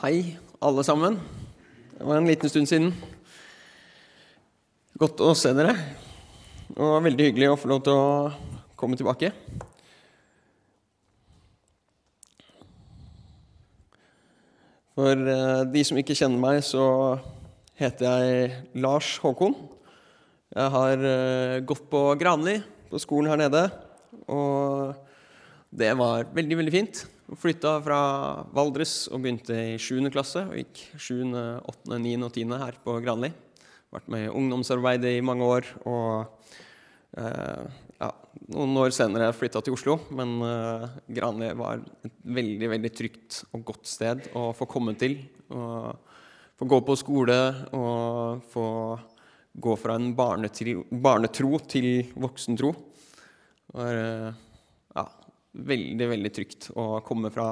Hei, alle sammen. Det var en liten stund siden. Godt å se dere. Og veldig hyggelig å få lov til å komme tilbake. For eh, de som ikke kjenner meg, så heter jeg Lars Håkon. Jeg har eh, gått på Granli, på skolen her nede. Og det var veldig, veldig fint. Flytta fra Valdres og begynte i 7. klasse. Og gikk 7., 8., 9. og 10. her på Granli. Vært med i ungdomsarbeidet i mange år. Og eh, ja, noen år senere flytta til Oslo. Men eh, Granli var et veldig veldig trygt og godt sted å få komme til. Og få gå på skole og få gå fra en barnetro, barnetro til voksentro. Det var eh, veldig, veldig trygt å komme fra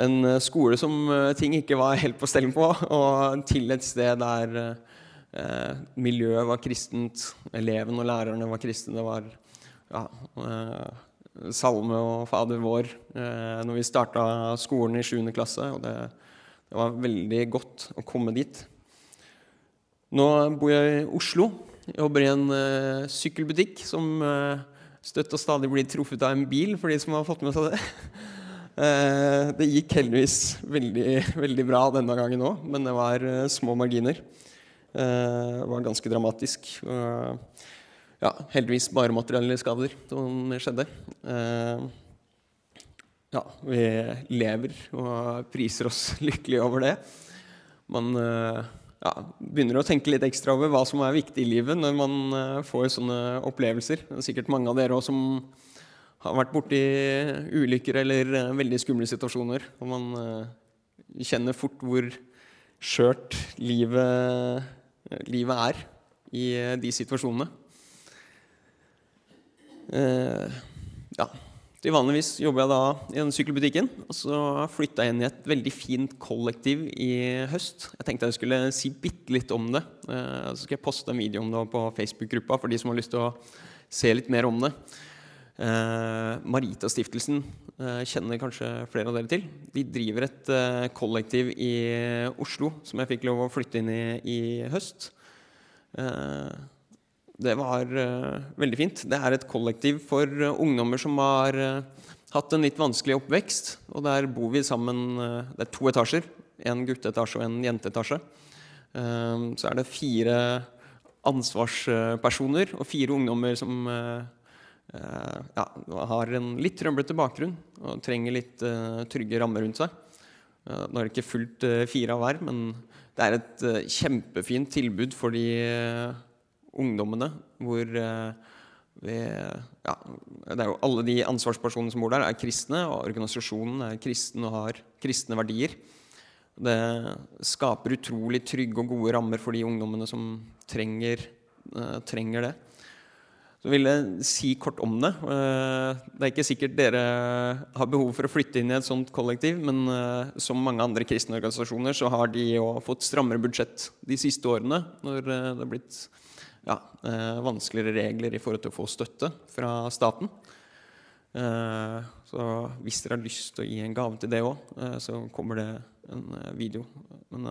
en eh, skole som eh, ting ikke var helt på stell på, og til et sted der eh, miljøet var kristent, eleven og lærerne var kristne. Det var ja, eh, salme og Fader vår eh, når vi starta skolen i 7. klasse. og det, det, var veldig godt å komme dit. Nå bor jeg i Oslo. Jobber i en eh, sykkelbutikk som støtt og stadig blir truffet av en bil, for de som har fått med seg det. Eh, det gikk heldigvis veldig, veldig bra denne gangen òg, men det var eh, små marginer. Eh, det var ganske dramatisk. Ja, heldigvis bare materielle skader som skjedde. Ja, vi lever og priser oss lykkelige over det. Man ja, begynner å tenke litt ekstra over hva som er viktig i livet når man uh, får sånne opplevelser. Det er sikkert mange av dere også som har vært borti ulykker eller uh, veldig skumle situasjoner. Og man uh, kjenner fort hvor skjørt livet, livet, er i de situasjonene. ja. Til vanligvis jobber jeg da i den sykkelbutikken. Og så flytta jeg inn i et veldig fint kollektiv i høst. Jeg tenkte jeg skulle si bitte litt om det. Eh, så skal jeg poste en video om det på Facebook-gruppa for de som har lyst til å se litt mer om det. Eh, Maritastiftelsen eh, kjenner kanskje flere av dere til. De driver et kollektiv i Oslo som jeg fikk lov å flytte inn i i høst. Det var uh, veldig fint. Det er et kollektiv for uh, ungdommer som har uh, hatt en litt vanskelig oppvekst. Og der bor vi sammen Det er to etasjer. En gutteetasje og en jenteetasje. så er det fire ansvarspersoner og fire ungdommer som ja, har en litt trøblete bakgrunn og trenger litt trygge rammer rundt seg. nå er det ikke fullt fire av hver, men det er et kjempefint tilbud for de ungdommene, hvor eh, vi, ja, det er jo Alle de ansvarspersonene som bor der, er kristne, og organisasjonen er kristen og har kristne verdier. Det skaper utrolig trygge og gode rammer for de ungdommene som trenger, uh, trenger det. Så vil jeg si kort om det. Uh, det er ikke sikkert dere har behov for å flytte inn i et sånt kollektiv, men som mange andre kristne organisasjoner så har de jo fått strammere budsjett de siste årene når det har blitt ja, eh, vanskeligere regler i forhold til å få støtte fra staten. Eh, så hvis dere har lyst til å gi en gave til det òg, eh, så kommer det en video. Men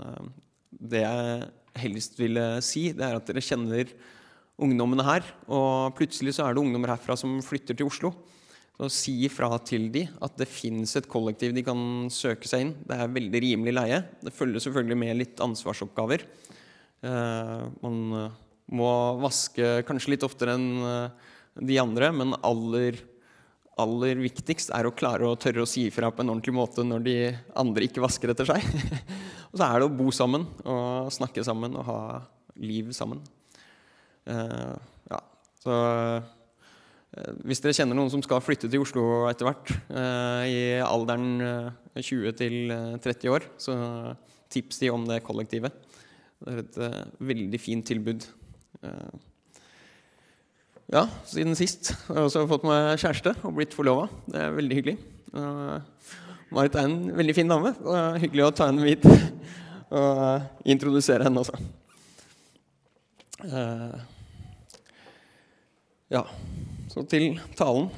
det jeg helst ville si, det er at dere kjenner ungdommene her. Og plutselig så er det ungdommer herfra som flytter til Oslo. Så si ifra til de at det fins et kollektiv de kan søke seg inn. Det er veldig rimelig leie. Det følger selvfølgelig med litt ansvarsoppgaver. Man må vaske kanskje litt oftere enn eh, de andre, men aller, aller viktigst er å klare å tørre å si ifra på en ordentlig måte når de andre ikke vasker etter seg. og så er det å bo sammen og snakke sammen og ha liv sammen. Uh, ja, så uh, hvis dere kjenner noen som skal flytte til Oslo etter hvert, uh, i alderen 20 til 30 år, så tips de om det kollektivet. Det er et veldig fint tilbud. Eh, ja, siden sist har jeg også fått meg kjæreste og blitt forlova. Det er veldig hyggelig. Marit er en veldig fin dame. Det er hyggelig å ta henne hit og introdusere henne også. Eh, ja, så til talen.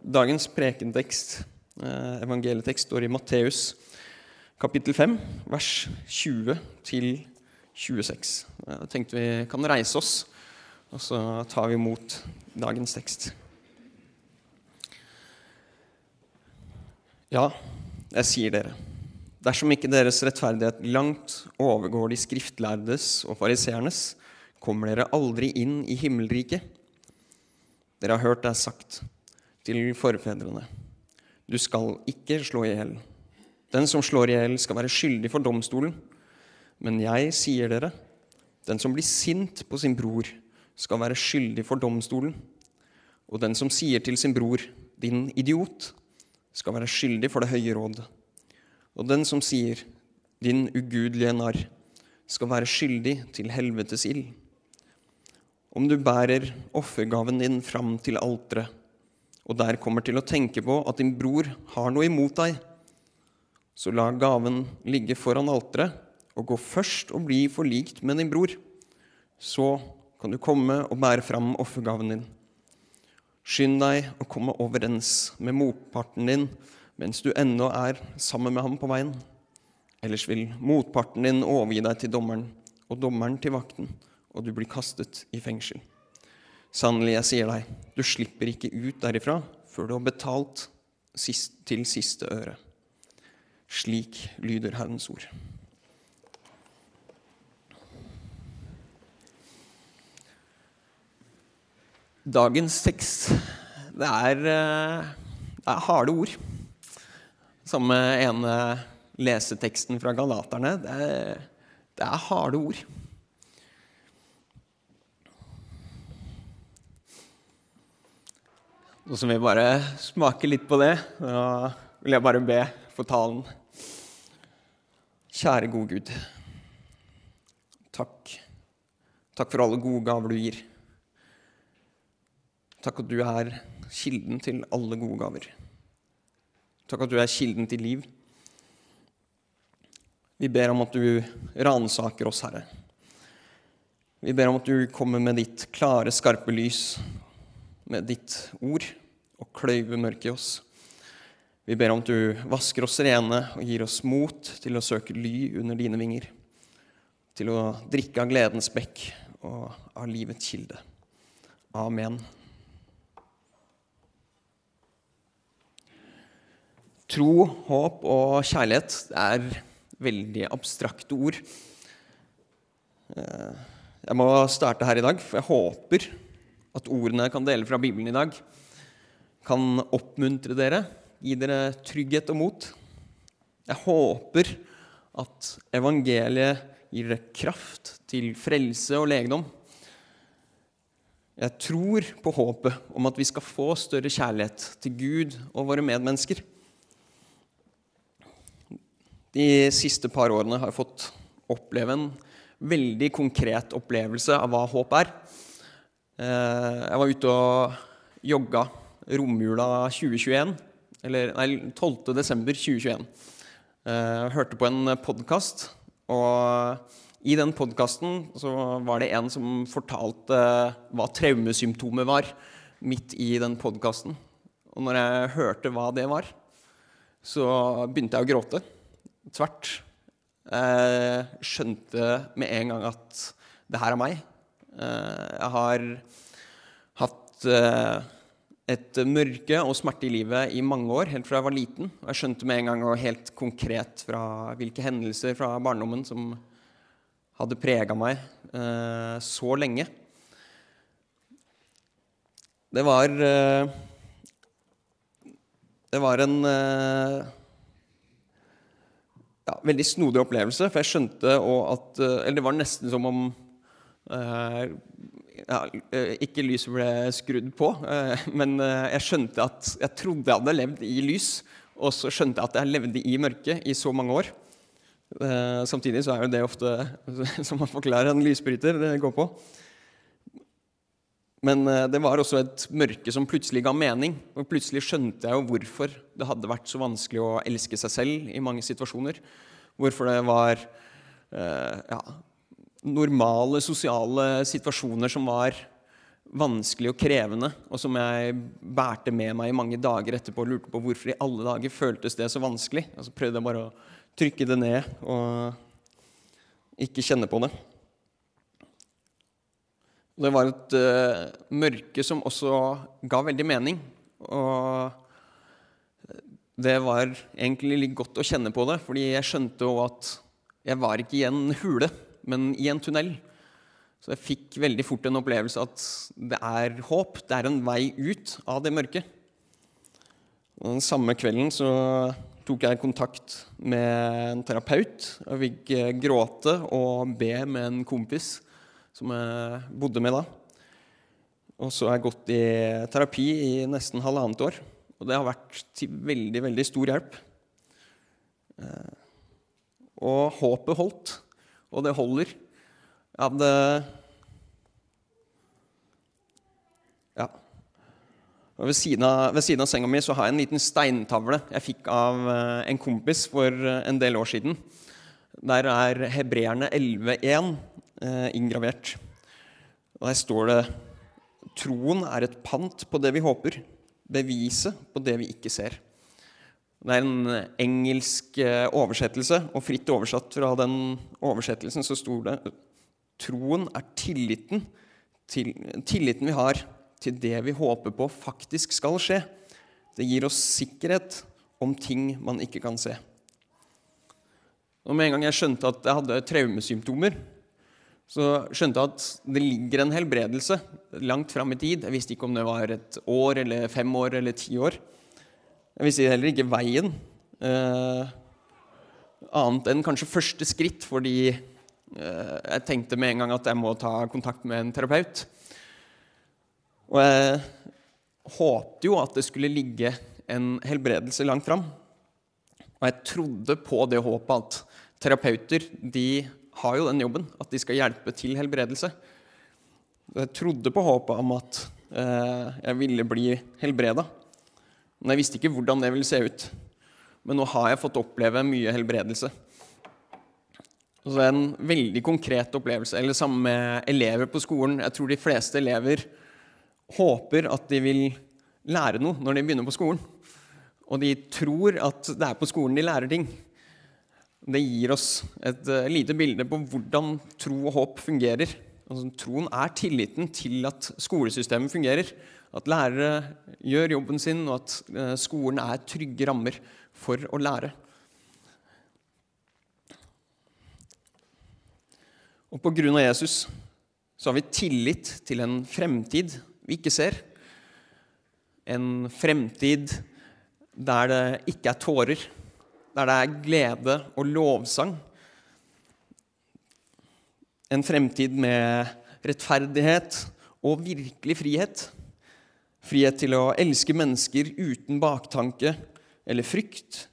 Dagens prekentekst, eh, evangelietekst, står i Matteus kapittel 5, vers 20 til 26. Jeg tenkte vi kan reise oss, og så tar vi imot dagens tekst. Ja, jeg sier dere, dersom ikke deres rettferdighet langt overgår de skriftlærdes og fariseernes, kommer dere aldri inn i himmelriket. Dere har hørt det er sagt til forfedrene, du skal ikke slå i hjel. Den som slår i hjel, skal være skyldig for domstolen. Men jeg sier dere, den som blir sint på sin bror, skal være skyldig for domstolen. Og den som sier til sin bror, din idiot, skal være skyldig for det høye råd. Og den som sier 'din ugudelige narr', skal være skyldig til helvetes ild. Om du bærer offergaven din fram til alteret, og der kommer til å tenke på at din bror har noe imot deg, så la gaven ligge foran alteret, og gå først og bli forlikt med din bror. Så kan du komme og bære fram offergaven din. Skynd deg å komme overens med motparten din mens du ennå er sammen med ham på veien. Ellers vil motparten din overgi deg til dommeren, og dommeren til vakten, og du blir kastet i fengsel. Sannelig, jeg sier deg, du slipper ikke ut derifra før du har betalt til siste øre. Slik lyder Herrens ord. Dagens tekst, det er, eh, det er harde ord. Samme ene leseteksten fra Galaterne. Det er, det er harde ord. Nå som vi bare smaker litt på det, da vil jeg bare be for talen. Kjære gode Gud. Takk. Takk for alle gode gaver du gir. Takk at du er kilden til alle gode gaver. Takk at du er kilden til liv. Vi ber om at du ransaker oss, Herre. Vi ber om at du kommer med ditt klare, skarpe lys, med ditt ord, og kløyver mørket i oss. Vi ber om at du vasker oss rene og gir oss mot til å søke ly under dine vinger. Til å drikke av gledens bekk og av livets kilde. Amen. Tro, håp og kjærlighet er veldig abstrakte ord. Eh, jeg må starte her i dag, for jeg håper at ordene jeg kan dele fra Bibelen i dag, kan oppmuntre dere, gi dere trygghet og mot. Jeg håper at evangeliet gir dere kraft til frelse og legedom. Jeg tror på håpet om at vi skal få større kjærlighet til Gud og våre medmennesker. De siste par årene har jeg fått oppleve en veldig konkret opplevelse av hva håp er. Eh, jeg var ute og jogga romjula 2021, eller nei, 12. desember 2021. Eh, jeg hørte på en podkast, og i den podkasten var det en som fortalte hva traumesymptomet var, midt i den podkasten. Og når jeg hørte hva det var, så begynte jeg å gråte tvert. Jeg skjønte med en gang at det her er meg. Eh, jeg har hatt eh, et mørke og smerte i livet i mange år, helt fra jeg var liten. Og jeg skjønte med en gang og helt konkret fra hvilke hendelser fra barndommen som hadde prega meg eh, så lenge. Det var Det var en ja, veldig snodig opplevelse. For jeg skjønte at eh, Eller det var nesten som om uh, ja, eh, Ikke lyset ble skrudd på, uh, men jeg skjønte at jeg trodde jeg hadde levd i lys, og så skjønte jeg at jeg levde i mørket i så mange år. Uh, samtidig så er jo det ofte som man forklarer en lysbryter det går på. Men det var også et mørke som plutselig ga mening. Og plutselig skjønte jeg jo hvorfor det hadde vært så vanskelig å elske seg selv i mange situasjoner. Hvorfor det var eh, ja, normale sosiale situasjoner som var vanskelig og krevende, og som jeg bærte med meg i mange dager etterpå og lurte på hvorfor i alle dager føltes det så vanskelig. Og så prøvde jeg bare å trykke det ned og ikke kjenne på det. Det var et uh, mørke som også ga veldig mening. Og det var egentlig litt godt å kjenne på det, fordi jeg skjønte jo at jeg var ikke i en hule, men i en tunnel. Så jeg fikk veldig fort en opplevelse at det er håp, det er en vei ut av det mørket. Og den samme kvelden så tok jeg kontakt med en terapeut. Jeg fikk eh, gråte og be med en kompis som jeg bodde med da. Og så har jeg gått i terapi i nesten halvannet år. Og det har vært til veldig, veldig stor hjelp. Eh, og håpet holdt, og det holder. Jeg hadde Ja. Ved siden, av, ved siden, av, senga mi så har jeg en liten steintavle jeg fikk av eh, en kompis for eh, en del år siden. Der er hebreerne 11.1 inngravert. Og Der står det Troen er et pant på det vi håper, beviset på det vi ikke ser. Det er en engelsk eh, oversettelse, og fritt oversatt fra den oversettelsen så står det Troen er tilliten, til, tilliten vi har til det vi håper på faktisk skal skje. Det gir oss sikkerhet om ting man ikke kan se. Og Med en gang jeg skjønte at jeg hadde traumesymptomer, så skjønte jeg at det ligger en helbredelse langt fram i tid. Jeg visste ikke om det var et år eller fem år eller ti år. Jeg visste heller ikke veien. Eh, annet enn kanskje første skritt, fordi eh, jeg tenkte med en gang at jeg må ta kontakt med en terapeut. Og jeg håpte jo at det skulle ligge en helbredelse langt fram. Og jeg trodde på det håpet at terapeuter de har jo den jobben, at de skal hjelpe til helbredelse. Jeg trodde på håpet om at eh, jeg ville bli helbreda. Men jeg visste ikke hvordan det ville se ut. Men nå har jeg fått oppleve mye helbredelse. Så er en veldig konkret opplevelse. Eller sammen med elever på skolen. Jeg tror de fleste elever håper at de vil lære noe når de begynner på skolen. Og de tror at det er på skolen de lærer ting. Det gir oss et uh, lite bilde på hvordan tro og håp fungerer. Altså, troen er tilliten til at skolesystemet fungerer. At lærere gjør jobben sin, og at uh, skolen er trygge rammer for å lære. Og på grunn av Jesus så har vi tillit til en fremtid vi ikke ser. En fremtid der det ikke er tårer, der det er glede og lovsang. En fremtid med rettferdighet og virkelig frihet. Frihet til å elske mennesker uten baktanke eller frykt,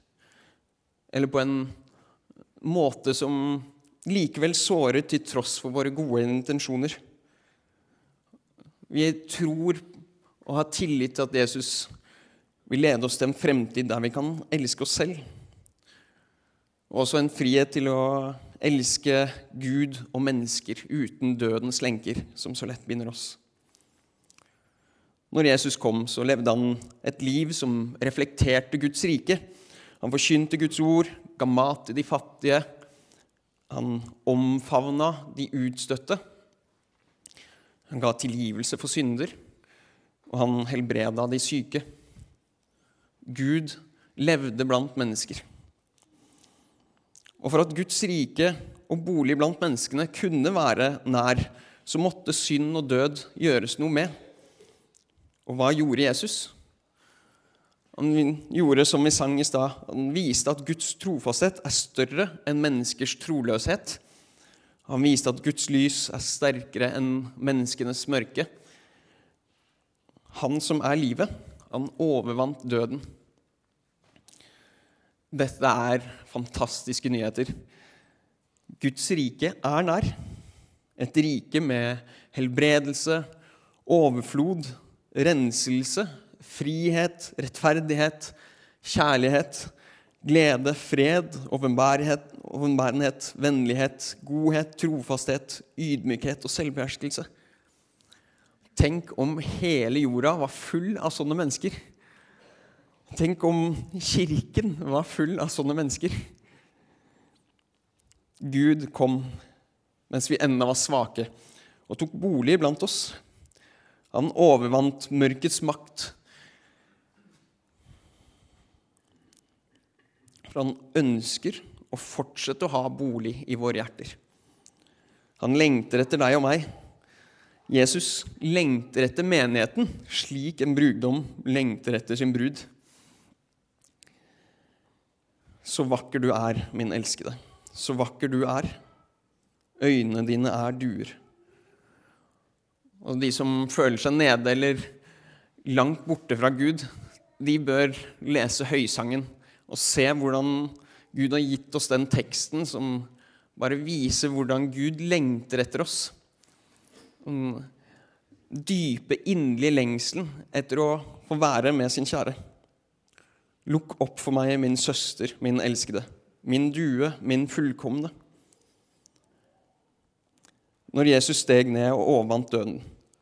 eller på en måte som likevel sårer til tross for våre gode intensjoner. Vi tror og har tillit til at Jesus vil lede oss til en fremtid der vi kan elske oss selv. Og også en frihet til å elske Gud og mennesker uten dødens lenker, som så lett binder oss. Når Jesus kom, så levde han et liv som reflekterte Guds rike. Han forkynte Guds ord, ga mat til de fattige. Han omfavna de utstøtte. Han ga tilgivelse for synder, og han helbreda de syke. Gud levde blant mennesker. Og for at Guds rike og bolig blant menneskene kunne være nær, så måtte synd og død gjøres noe med. Og hva gjorde Jesus? Han gjorde som vi sang i stad. Han viste at Guds trofasthet er større enn menneskers troløshet. Han viste at Guds lys er sterkere enn menneskenes mørke. Han som er livet, han overvant døden. Dette er fantastiske nyheter. Guds rike er nær. Et rike med helbredelse, overflod, renselse, frihet, rettferdighet, kjærlighet, glede, fred, åpenbærenhet, vennlighet, godhet, trofasthet, ydmykhet og selvbeherskelse. Tenk om hele jorda var full av sånne mennesker. Tenk om kirken var full av sånne mennesker. Gud kom mens vi ennå var svake, og tok bolig blant oss. Han overvant mørkets makt. For han ønsker å fortsette å ha bolig i våre hjerter. Han lengter etter deg og meg. Jesus lengter etter menigheten slik en brudgom lengter etter sin brud. Så vakker du er, min elskede. Så vakker du er. Øynene dine er duer. Og de som føler seg nede eller langt borte fra Gud, de bør lese Høysangen og se hvordan Gud har gitt oss den teksten som bare viser hvordan Gud lengter etter oss. Den dype, inderlige lengselen etter å få være med sin kjære. Lukk opp for meg, min søster, min elskede, min due, min fullkomne. Når Jesus steg ned og overvant døden,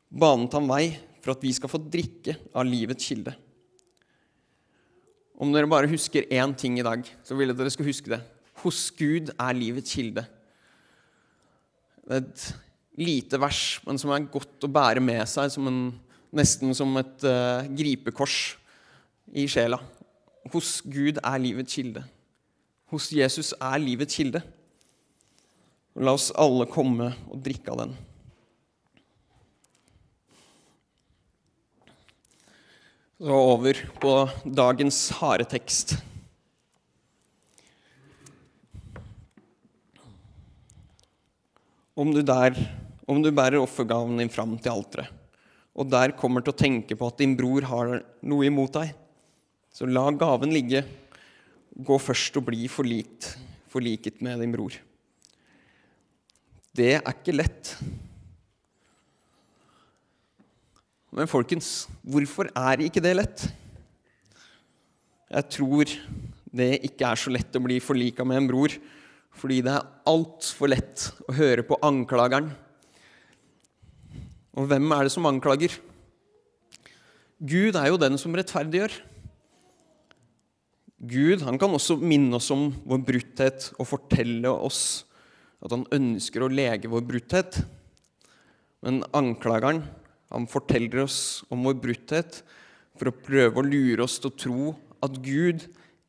banet han vei for at vi skal få drikke av livets kilde. Om dere bare husker én ting i dag, så vil jeg dere skal huske det. Hos Gud er livets kilde. Det er et lite vers, men som er godt å bære med seg, som en, nesten som et uh, gripekors i sjela. Hos Gud er livets kilde. Hos Jesus er livets kilde. Og la oss alle komme og drikke av den. Så over på dagens harde tekst. Om du, der, om du bærer offergaven din fram til alteret, og der kommer til å tenke på at din bror har noe imot deg, så la gaven ligge. Gå først og bli forlikt, forliket med din bror. Det er ikke lett. Men folkens, hvorfor er ikke det lett? Jeg tror det ikke er så lett å bli forlika med en bror, fordi det er altfor lett å høre på anklageren. Og hvem er det som anklager? Gud er jo den som rettferdiggjør. Gud han kan også minne oss om vår brutthet og fortelle oss at han ønsker å lege vår brutthet. Men anklageren han forteller oss om vår brutthet for å prøve å lure oss til å tro at Gud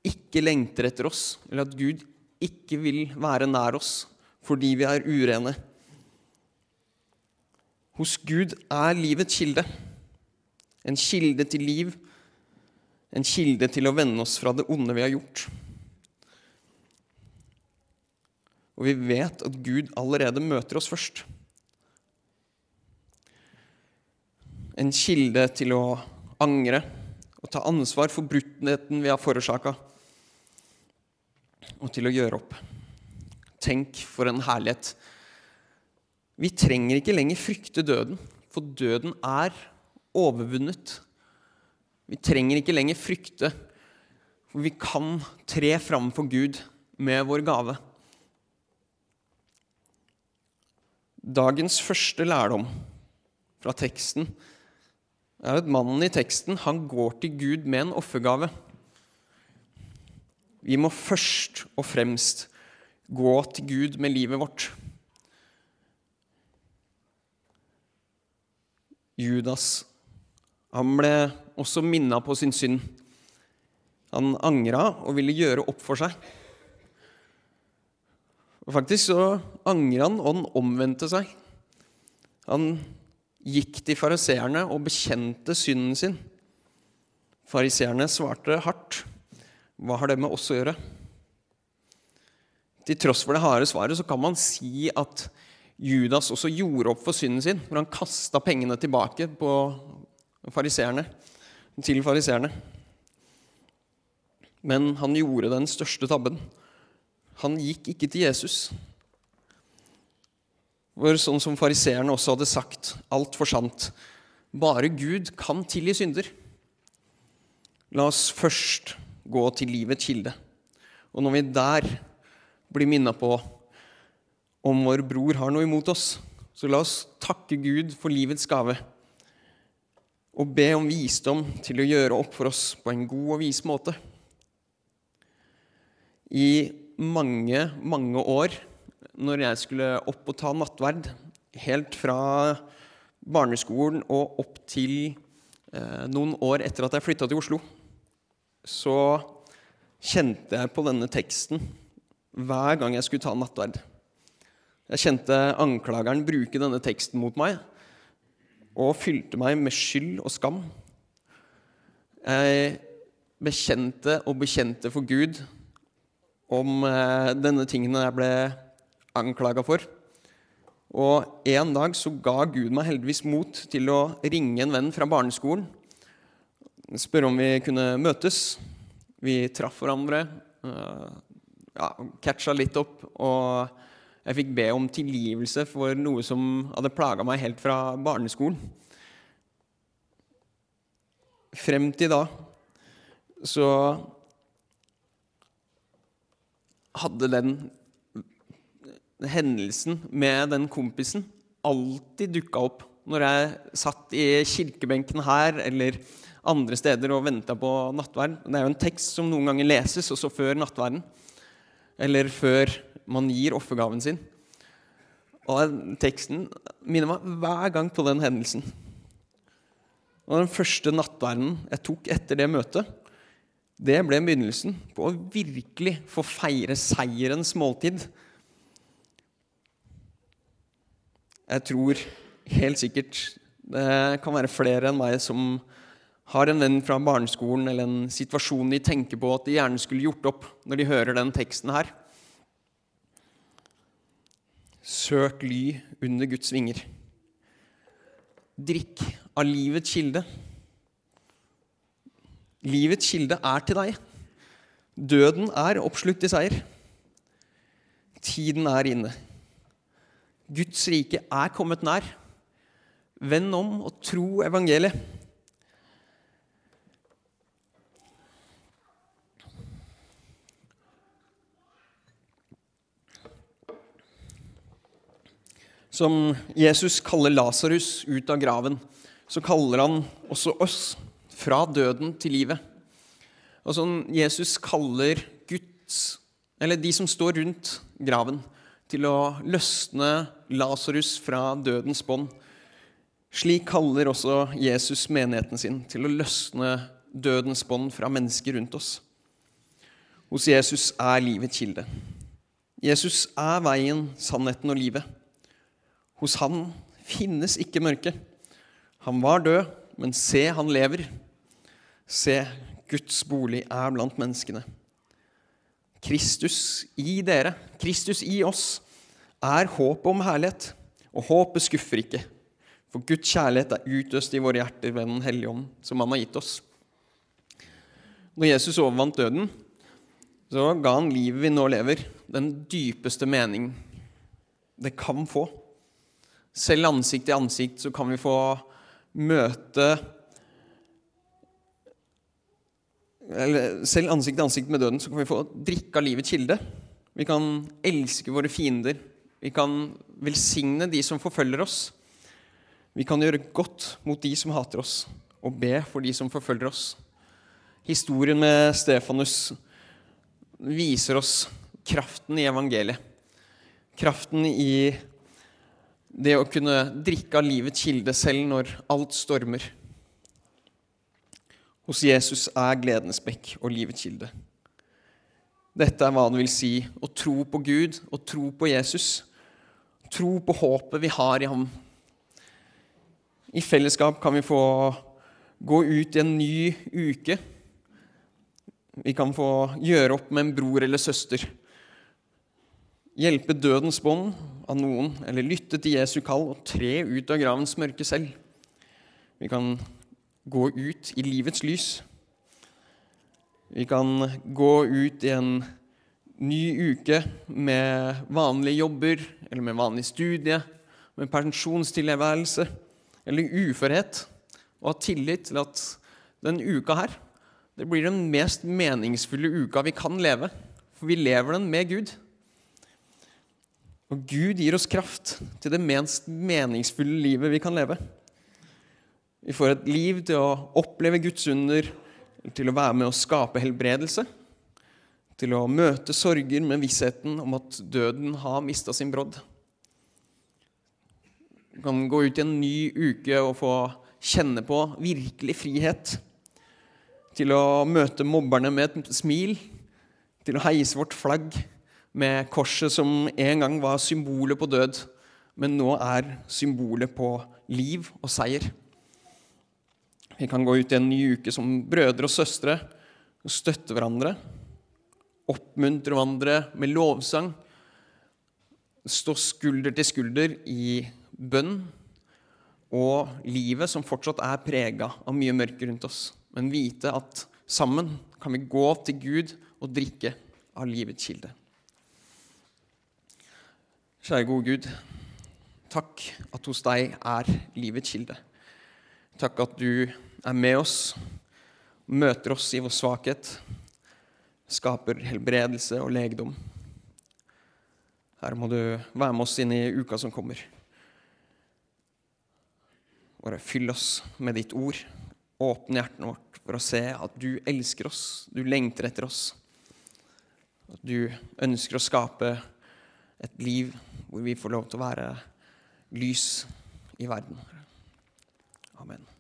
ikke lengter etter oss, eller at Gud ikke vil være nær oss fordi vi er urene. Hos Gud er livets kilde. En kilde til liv, en kilde til å vende oss fra det onde vi har gjort. Og vi vet at Gud allerede møter oss først. en kilde til å angre og ta ansvar for bruttenheten vi har forårsaka, og til å gjøre opp. Tenk for en herlighet. Vi trenger ikke lenger frykte døden, for døden er overvunnet. Vi trenger ikke lenger frykte, for vi kan tre framfor Gud med vår gave. Dagens første lærdom fra teksten er at mannen i teksten han går til Gud med en offergave. Vi må først og fremst gå til Gud med livet vårt. Judas han ble også minna på sin synd. Han angra og ville gjøre opp for seg. Og Faktisk så angra han, og han omvendte seg. Han gikk til fariseerne og bekjente synden sin. Fariseerne svarte hardt. Hva har det med oss å gjøre? Til tross for det harde svaret så kan man si at Judas også gjorde opp for synden sin, hvor han kasta pengene tilbake på fariseerne, til fariseerne. Men han gjorde den største tabben. Han gikk ikke til Jesus. For sånn som fariseerne også hadde sagt, altfor sant Bare Gud kan tilgi synder. La oss først gå til livets kilde. Og når vi der blir minna på om vår bror har noe imot oss, så la oss takke Gud for livets gave og be om visdom til å gjøre opp for oss på en god og vis måte. I mange, mange år når jeg skulle opp og ta nattverd, helt fra barneskolen og opp til eh, noen år etter at jeg flytta til Oslo, så kjente jeg på denne teksten hver gang jeg skulle ta nattverd. Jeg kjente anklageren bruke denne teksten mot meg og fylte meg med skyld og skam. Jeg bekjente og bekjente for Gud om eh, denne tingene jeg ble anklaga for. Og en dag så ga Gud meg heldigvis mot til å ringe en venn fra barneskolen. Spørre om vi kunne møtes. Vi traff hverandre, eh, ja, catcha litt opp. Og jeg fikk be om tilgivelse for noe som hadde plaga meg helt fra barneskolen. Frem til da så hadde den hendelsen med den kompisen alltid dukka opp når jeg satt i kirkebenken her eller andre steder og venta på nattverd. Det er jo en tekst som noen ganger leses også før nattverden. Eller før man gir offergaven sin. Og teksten minner meg hver gang på den hendelsen. Og Den første nattverden jeg tok etter det møtet, det ble begynnelsen på å virkelig få feire seierens måltid. Jeg tror helt sikkert det kan være flere enn meg som har en venn fra barneskolen eller en situasjon de tenker på at de gjerne skulle gjort opp når de hører den teksten her. Søk ly under Guds vinger. Drikk av livets kilde. Livets kilde er til deg. Døden er oppslukt i seier. Tiden er inne. Guds rike er kommet nær. Vend om og tro evangeliet. Som Jesus kaller Lasarus ut av graven, så kaller han også oss fra døden til livet. Og sånn Jesus kaller Guds, eller de som står rundt graven, til å løsne Lasarus fra dødens bånd. Slik kaller også Jesus menigheten sin til å løsne dødens bånd fra mennesker rundt oss. Hos Jesus er livets kilde. Jesus er veien, sannheten og livet. Hos han finnes ikke mørke. Han var død, men se, han lever. Se, Guds bolig er blant menneskene. Kristus i dere, Kristus i oss, er håpet om herlighet. Og håpet skuffer ikke, for Guds kjærlighet er utøst i våre hjerter ved Den hellige ånd, som Han har gitt oss. Når Jesus overvant døden, så ga han livet vi nå lever, den dypeste mening det kan få. Selv ansikt til ansikt så kan vi få møte eller selv ansikt til ansikt med døden, så kan vi få drikke av livets kilde. Vi kan elske våre fiender. Vi kan velsigne de som forfølger oss. Vi kan gjøre godt mot de som hater oss, og be for de som forfølger oss. Historien med Stefanus viser oss kraften i evangeliet. Kraften i det å kunne drikke av livets kilde selv når alt stormer. Hos Jesus er gledens bekk og livets kilde. Dette er hva det vil si å tro på Gud og tro på Jesus. Tro på håpet vi har i ham. I fellesskap kan vi få gå ut i en ny uke. Vi kan få gjøre opp med en bror eller søster. Hjelpe dødens bånd av noen, eller lytte til Jesu kall og tre ut av gravens mørke selv. Vi kan gå ut i livets lys. Vi kan gå ut i en ny uke med vanlige jobber eller med vanlig studie, med pensjonstilværelse eller uførhet, og ha tillit til at den uka her det blir den mest meningsfulle uka vi kan leve. For vi lever den med Gud. Og Gud gir oss kraft til det mest meningsfulle livet vi kan leve. Vi får et liv til å oppleve Guds under, til å være med å skape helbredelse, til å møte sorger med vissheten om at døden har mista sin brodd. Du kan gå ut i en ny uke og få kjenne på virkelig frihet. Til å møte mobberne med et smil, til å heise vårt flagg med korset som en gang var symbolet på død, men nå er symbolet på liv og seier. Vi kan gå ut i en ny uke som brødre og søstre og støtte hverandre oppmuntre hverandre med lovsang, stå skulder til skulder i bønn, og livet som fortsatt er prega av mye mørke rundt oss, men vite at sammen kan vi gå til Gud og drikke av livets kilde. Kjære gode Gud, takk at hos deg er livets kilde. Takk at du er med oss, møter oss i vår svakhet skaper helbredelse og legedom. Her må du være med oss inn i uka som kommer. Bare fyll oss med ditt ord. Åpne hjertet vårt for å se at du elsker oss, du lengter etter oss. At du ønsker å skape et liv hvor vi får lov til å være lys i verden. Amen.